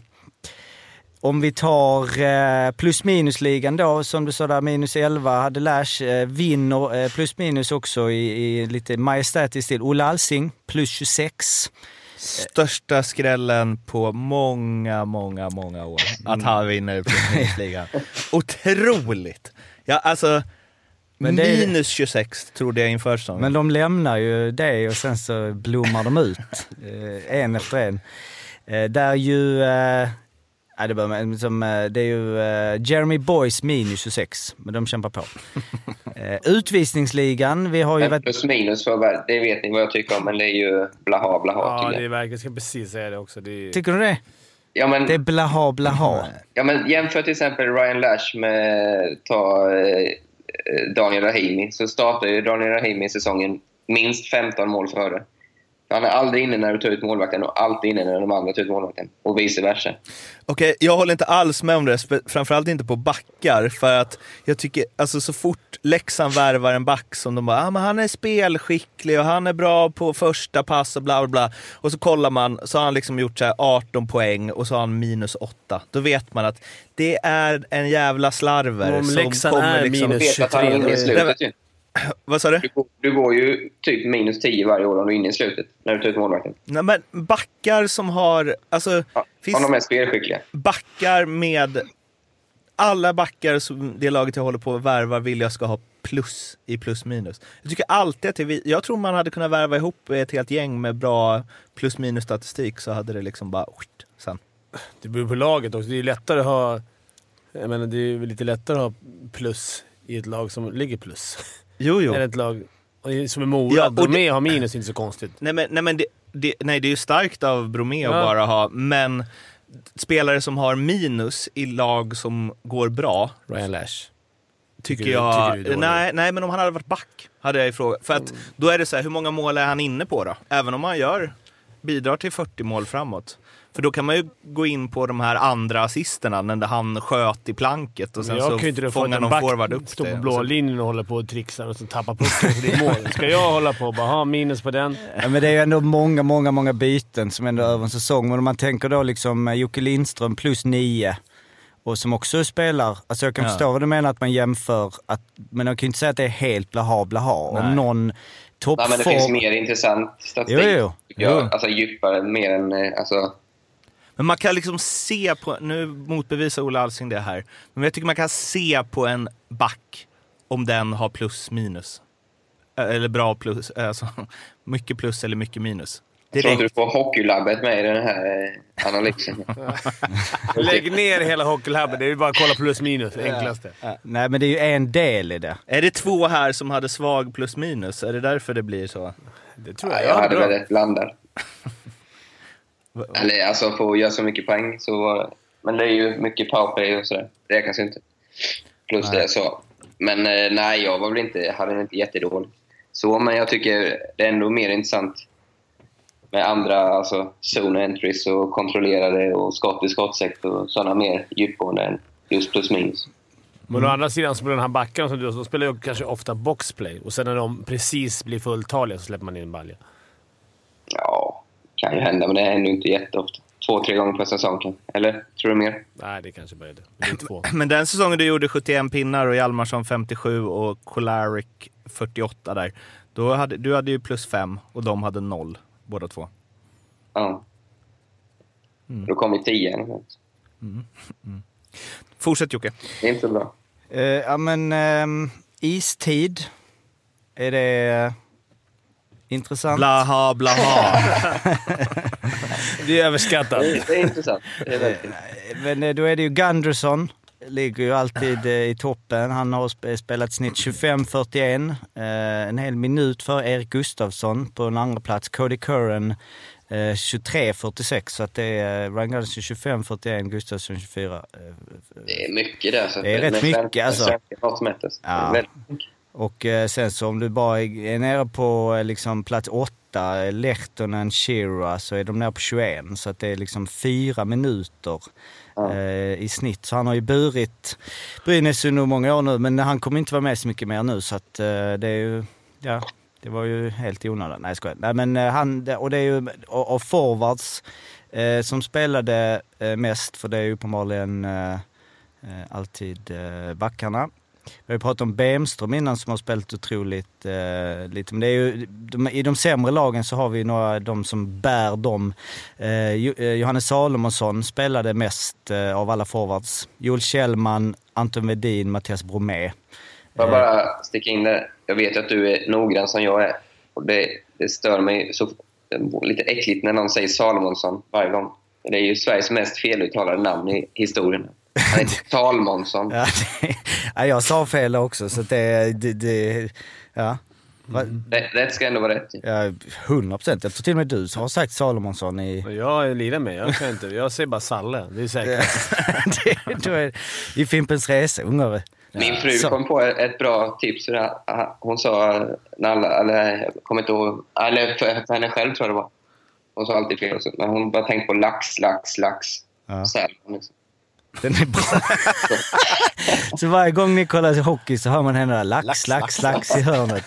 Om vi tar eh, plus minus-ligan då, som du sa där, minus 11 hade Lash, eh, vinner eh, plus minus också i, i lite majestätisk stil. Olle Alsing, plus 26. Största skrällen på många, många, många år. Att han vinner Premierligan. Otroligt! Ja, alltså, Men minus 26 trodde jag inför säsongen. Men de lämnar ju det och sen så blommar de ut, en efter en. Där ju, ja, det, bör, som, eh, det är ju eh, Jeremy Boys minus 26, men de kämpar på. Eh, utvisningsligan, vi har ju Men varit... plus minus, för, det vet ni vad jag tycker om, men det är ju blaha blaha ja, det är verkligen, jag ska precis säga det också. Det är, Tycker du det? Ja, men, Det är blaha blaha. ja, men jämför till exempel Ryan Lash med ta, eh, Daniel Rahimi. Så startar ju Daniel Rahimi säsongen minst 15 mål före. Han är aldrig inne när du tar ut målvakten och alltid inne när de andra tar ut målvakten. Och vice versa. Okej, jag håller inte alls med om det, framförallt inte på backar. För att jag tycker, alltså så fort Leksand värvar en back som de bara, ah, men han är spelskicklig och han är bra på första pass och bla bla bla. Och så kollar man, så har han liksom gjort så här 18 poäng och så har han minus 8. Då vet man att det är en jävla slarver Om som Leksand kommer är liksom... Minus- vet att han är 23, inne i då är- slutet ju. Vad sa du? Du, går- du går ju typ minus 10 varje år om du är inne i slutet. När du tar ut målvakten. Nej, men backar som har, alltså, Ja, finns Om de är spelskickliga. backar med... Alla backar som det laget jag håller på att värva vill jag ska ha plus i plus minus. Jag tycker alltid att det, vi- jag tror man hade kunnat värva ihop ett helt gäng med bra plus minus statistik så hade det liksom bara sen. det beror på laget också. Det är ju lättare att ha... Jag menar, det är lite lättare att ha plus i ett lag som ligger plus. Jo, jo. Än ett lag som är Mora. Ja, Bromé har minus, inte så konstigt. Nej men, nej, men det, det, nej, det är ju starkt av Bromé att Ja. bara ha, men spelare som har minus i lag som går bra Ryan Lash. tycker Tycker jag... tycker är nej, nej, men om han hade varit back hade jag ifrågasatt. För att då är det så här, hur många mål är han inne på då? Även om han gör bidrar till 40 mål framåt. För då kan man ju gå in på de här andra assisterna när han sköt i planket och sen jag så kan inte få fångar någon forward upp står det. på och blå så- linjen och håller på och trixar och så tappar pucken så det är mål. Ska jag hålla på och bara ha minus på den? Ja, men det är ju ändå många, många, många byten som ändå är över en säsong. Men om man tänker då liksom eh, Jocke Lindström plus nio och som också spelar. Alltså jag kan Ja. förstå vad du menar att man jämför, att, men jag kan ju inte säga att det är helt blaha blaha. Nej. Om någon Ja, men det finns toppform... mer intressant statistik. Jo, jo. jag. Jo. Alltså djupare, mer än... eh, Alltså, Men man kan liksom se på, nu motbevisar Ola Alsing det här, men jag tycker man kan se på en back om den har plus minus. Eh, Eller bra plus, alltså mycket plus eller mycket minus. jag tror inte du Direkt. får hockeylabbet med i den här eh, analysen. Lägg ner hela hockeylabbet. Det är bara att kolla plus minus. Det enklaste. Nej, men det är ju en del i det. Är det två här som hade svag plus minus? Är det därför det blir så? Det tror Ja, jag. jag Ja, hade bra. väl ett blandad. Eller alltså, få göra så mycket poäng så. Men det är ju mycket powerplay och sådär. Det räknas ju inte. Plus det så. Men eh, nej, jag var väl inte, hade inte jättedålig. Så, men jag tycker det är ändå mer intressant med andra alltså zone entries och kontrollerade och skott i skottsektor och sådana mer djupgående än just plus minus. Men å andra sidan, så på den här backen som du så spelar ju kanske ofta boxplay och sen när de precis blir fulltaliga så släpper man in balja. Ja, kan ju hända, men det händer ju inte jätteofta. Två, tre gånger per säsong. Eller? Tror du mer? Nej, det kanske började. Det är två. Men den säsongen du gjorde 71 pinnar och Hjalmarsson 57 och Kolarik 48 där. Då hade, du hade ju plus fem och de hade noll, båda två. Ja. Då kom vi tio. eller något. Fortsätt Jocke. Det är inte så bra. Eh, ja, men ehm, istid. Är det intressant? Blaha, blaha. Det är överskattat. Det är, det är intressant. Det är väldigt Men eh, då är det ju Gunderson. Ligger ju alltid eh, i toppen. Han har sp- spelat snitt 25-41. Eh, en hel minut för Erik Gustafsson på en andra plats. Cody Curran eh, 23-46. Så att det är eh, Ryan Gunderson 25-41, Gustafsson 24. Eh, Det är mycket där. Så Det är rätt mycket, alltså. är Ja. väldigt mycket. Och eh, sen så om du bara är nere på eh, liksom plats 8, Lehtonen, Shira, så är de nere på 21. Så att det är liksom fyra minuter eh, i snitt. Så han har ju burit Brynäs under många år nu, men han kommer inte vara med så mycket mer nu. Så att eh, det är ju, ja, det var ju helt i onödan. Nej, jag. Nej, men eh, han, och det är ju, och, och forwards eh, som spelade eh, mest, för det är ju uppenbarligen eh, eh, alltid eh, backarna. Vi har ju pratat om Bemström innan som har spelat otroligt eh, lite. Men det är ju, de, i de sämre lagen så har vi några, de som bär dem. Eh, eh, Johannes Salomonsson spelade mest eh, av alla forwards. Joel Kjellman, Anton Wedin, Mattias Bromé. Får jag bara sticka in där? Jag vet att du är noggrann som jag är. Och det, det stör mig så lite äckligt när någon säger Salomonsson varje gång. Det är ju Sveriges mest feluttalade namn i historien. Han heter Salmonsson. Ja, det, ja, jag sa fel också så det, det, det ja. Rätt, rätt ska ändå vara rätt. Ja, 100 procent. Jag tror till och med du har sagt Salomonsson i... Jag lirar med. Jag kan inte. Jag säger bara Salle. Det är säkert. det, är, I Fimpens Resa, ungar. Min fru Så. kom på ett bra tips. Hon sa, när alla, eller jag kommer inte ihåg, eller för, för henne själv tror jag det var. Hon sa alltid fel. Men hon bara tänkte på lax, lax, lax. Ja. Salmon, liksom. Den är bra. så varje gång ni kollar hockey så hör man henne där, lax, lax, lax, i hörnet.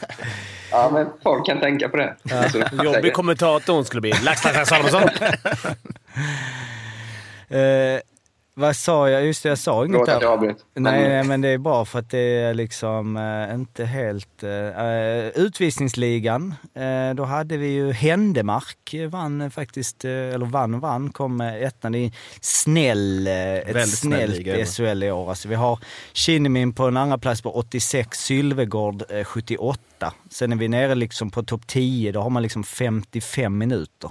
Ja, men folk kan tänka på det. Alltså, Jobbig kommentator hon skulle bli. Lax, lax, lax, Salomonsson. Eh, vad sa jag? Just det, jag sa inget jag där. avbröt. Nej, nej, men det är bra för att det är liksom eh, inte helt... eh, utvisningsligan, eh, då hade vi ju Händemark vann eh, faktiskt, eh, eller vann och vann, kom ettan. Det är snäll, eh, ett Väldigt snäll snällt ja. SHL i år. Alltså, vi har Kinnimin på en andra plats på 86, Sylvegård eh, 78. Sen är vi nere liksom på topp 10, då har man liksom 55 minuter.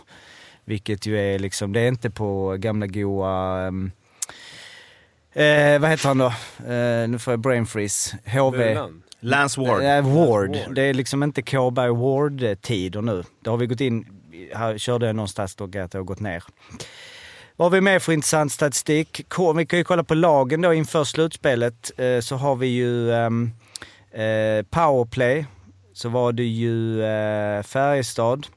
Vilket ju är liksom, det är inte på gamla goa... ehm, Eh, vad heter han då? Eh, nu får jag brain freeze. HV. Lance Ward. Eh, Ward. Ward. Det är liksom inte Kåberg Ward-tider nu. Det har vi gått in, här körde jag någonstans då att det har gått ner. Vad har vi mer för intressant statistik? K- Vi kan ju kolla på lagen då inför slutspelet. Eh, så har vi ju ehm, eh, powerplay. Så var det ju eh, Färjestad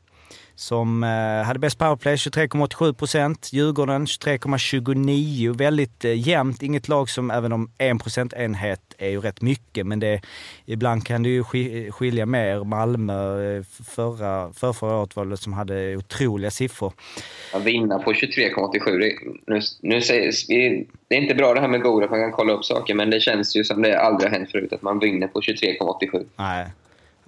som eh, hade bäst powerplay, 23,87 procent. Djurgården 23,29. Väldigt eh, jämnt. Inget lag som, även om en procentenhet är ju rätt mycket, men det, ibland kan det ju ski- skilja mer. Malmö eh, förra, för förra året var det som hade otroliga siffror. Att vinna på 23,87. det- Nu, nu vi, det är inte bra det här med Goda, att man kan kolla upp saker, men det känns ju som det aldrig har hänt förut att man vinner på 23,87. Nej.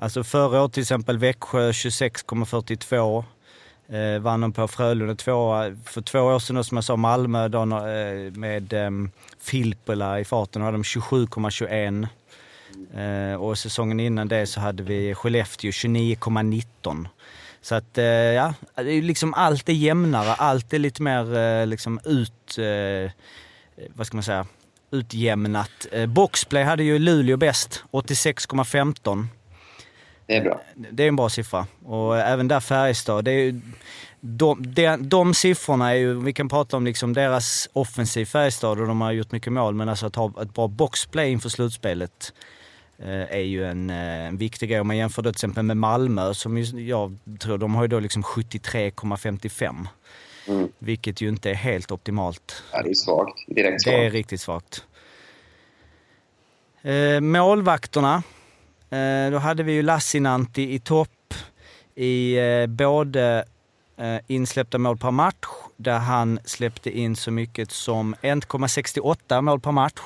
Alltså förra året till exempel Växjö 26,42. Eh, vann de på Frölunda tvåa. För två år sedan då, som jag sa Malmö då, eh, med eh, Filppula i farten hade de 27,21. Eh, och säsongen innan det så hade vi Skellefteå 29,19. Så att eh, ja, det är liksom allt är jämnare, allt är lite mer eh, liksom ut... Eh, vad ska man säga? Utjämnat. Eh, boxplay hade ju Luleå bäst, 86,15. Det är bra. Det är en bra siffra. Och även där Färjestad, det är ju, de, de, de siffrorna är ju, vi kan prata om liksom deras offensiv Färjestad och de har gjort mycket mål, men alltså att ha ett bra boxplay inför slutspelet eh, är ju en, eh, en viktig grej. Om man jämför då till exempel med Malmö, som ju, jag tror de har ju då liksom 73,55. Mm. Vilket ju inte är helt optimalt. Ja, det är svagt. Direkt Det är svagt. riktigt svagt. Eh, målvakterna. Eh, då hade vi ju Lassinantti i topp i eh, både eh, insläppta mål per match, där han släppte in så mycket som 1,68 mål per match.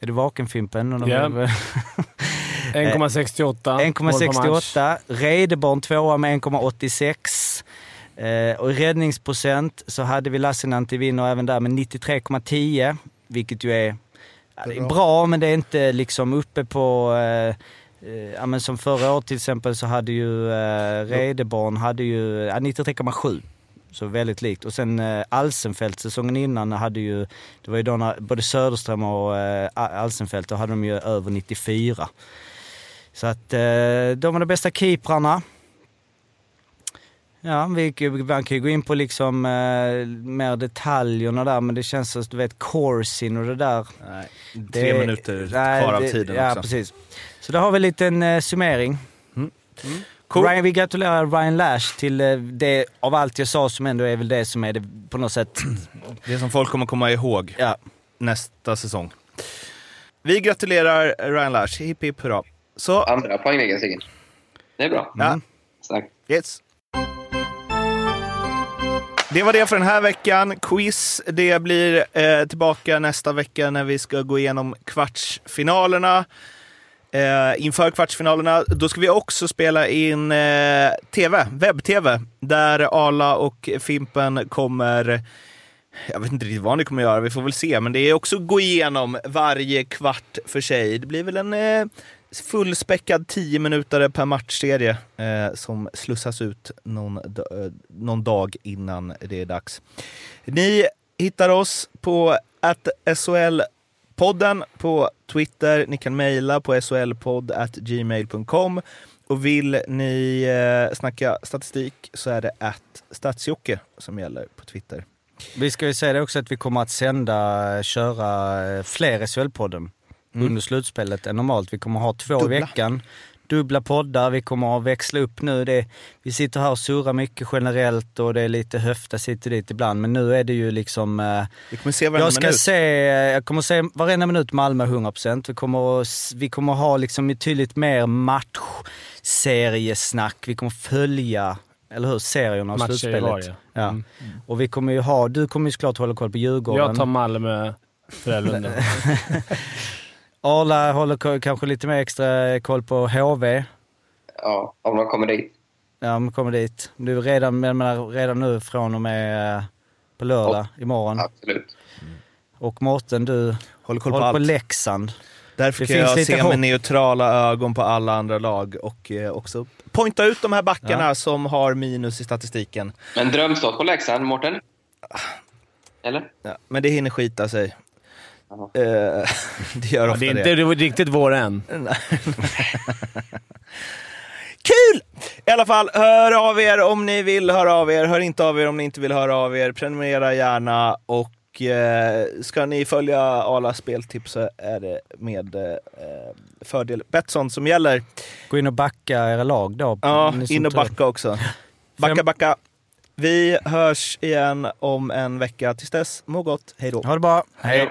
Är du vaken Fimpen? Ja. 1,68 mål per match. 1,68. Redeborn tvåa med 1,86. Eh, och i räddningsprocent så hade vi Lassinantti vinner även där med 93,10. Vilket ju är, är bra, men det är inte liksom uppe på... Eh, ja, men som förra året till exempel så hade ju eh, Redeborn hade ju ja, 93,7. Så väldigt likt. Och sen eh, Alsenfelt säsongen innan hade ju, det var ju då när både Söderström och eh, Alsenfelt, då hade de ju över 94. Så att eh, de var de bästa keeprarna. Ja, vi, man kan ju gå in på liksom eh, mer detaljerna där, men det känns som, du vet, Corsin och det där. Nej, Det- tre minuter nej, kvar av det- tiden Ja, också. precis. Så då har vi en liten eh, summering. Cool. Ryan, vi gratulerar Ryan Lash till eh, det, av allt jag sa, som ändå är väl det som är det på något sätt. Det som folk kommer komma ihåg Ja, nästa säsong. Vi gratulerar Ryan Lash. Hipp hipp hurra. Så, Andra poängligan, Sigge. Det är bra. ja, Starkt. yes. Det var det för den här veckan. Quiz, det blir eh, tillbaka nästa vecka när vi ska gå igenom kvartsfinalerna. Eh, inför kvartsfinalerna, då ska vi också spela in eh, TV, webb-TV, där Arla och Fimpen kommer jag vet inte riktigt vad ni kommer göra, vi får väl se. Men det är också gå igenom varje kvart för sig. Det blir väl en eh, fullspäckad 10 minuter per matchserie eh, som slussas ut någon, eh, någon dag innan det är dags. Ni hittar oss på att SHL-podden på Twitter. Ni kan mejla på solpodd.gmail.com och vill ni eh, snacka statistik så är det att statsjocke som gäller på Twitter. vi ska ju säga det också att vi kommer att sända, köra eh, fler SHL-podden under slutspelet än normalt. Vi kommer ha två Dubbla. i veckan. Dubbla poddar, vi kommer att växla upp nu. Det, vi sitter här och surrar mycket generellt och det är lite höfta och dit ibland. Men nu är det ju liksom... Eh, Vi kommer se varenda Jag ska minut. se, jag kommer se varenda minut Malmö 100%. Vi kommer, att vi kommer ha liksom betydligt mer matchseriesnack. Vi kommer följa, eller hur, serierna och Matcher i slutspelet. varje. Ja. Mm. Och vi kommer ju ha, du kommer ju såklart hålla koll på Djurgården. Jag tar Malmö, Frölunda. Arla håller kanske lite mer extra koll på HV. Ja, om de kommer dit. Ja, de kommer dit. Du redan, men jag menar, redan nu från och med eh, på lördag, imorgon. Absolut. Och Mårten, du Håller koll på håller på. Leksand. Därför Det kan finns jag lite se hopp. med neutrala ögon på alla andra lag och eh, också pointa ut de här backarna som har minus i statistiken. Men drömstart på Leksand, Mårten? Eller? Ja, men det hinner skita sig. Eh, det gör Ja, ofta det är det. inte riktigt vår än. Kul! I alla fall, hör av er om ni vill höra av er. Hör inte av er om ni inte vill höra av er. Prenumerera gärna och eh, ska ni följa Arlas speltips så är det med eh, fördel Betsson som gäller. Gå in och backa era lag då. Ja, in och backa också. Backa, backa. Vi hörs igen om en vecka. Tills dess, må gott. Hej då. Ha det bra. Hej.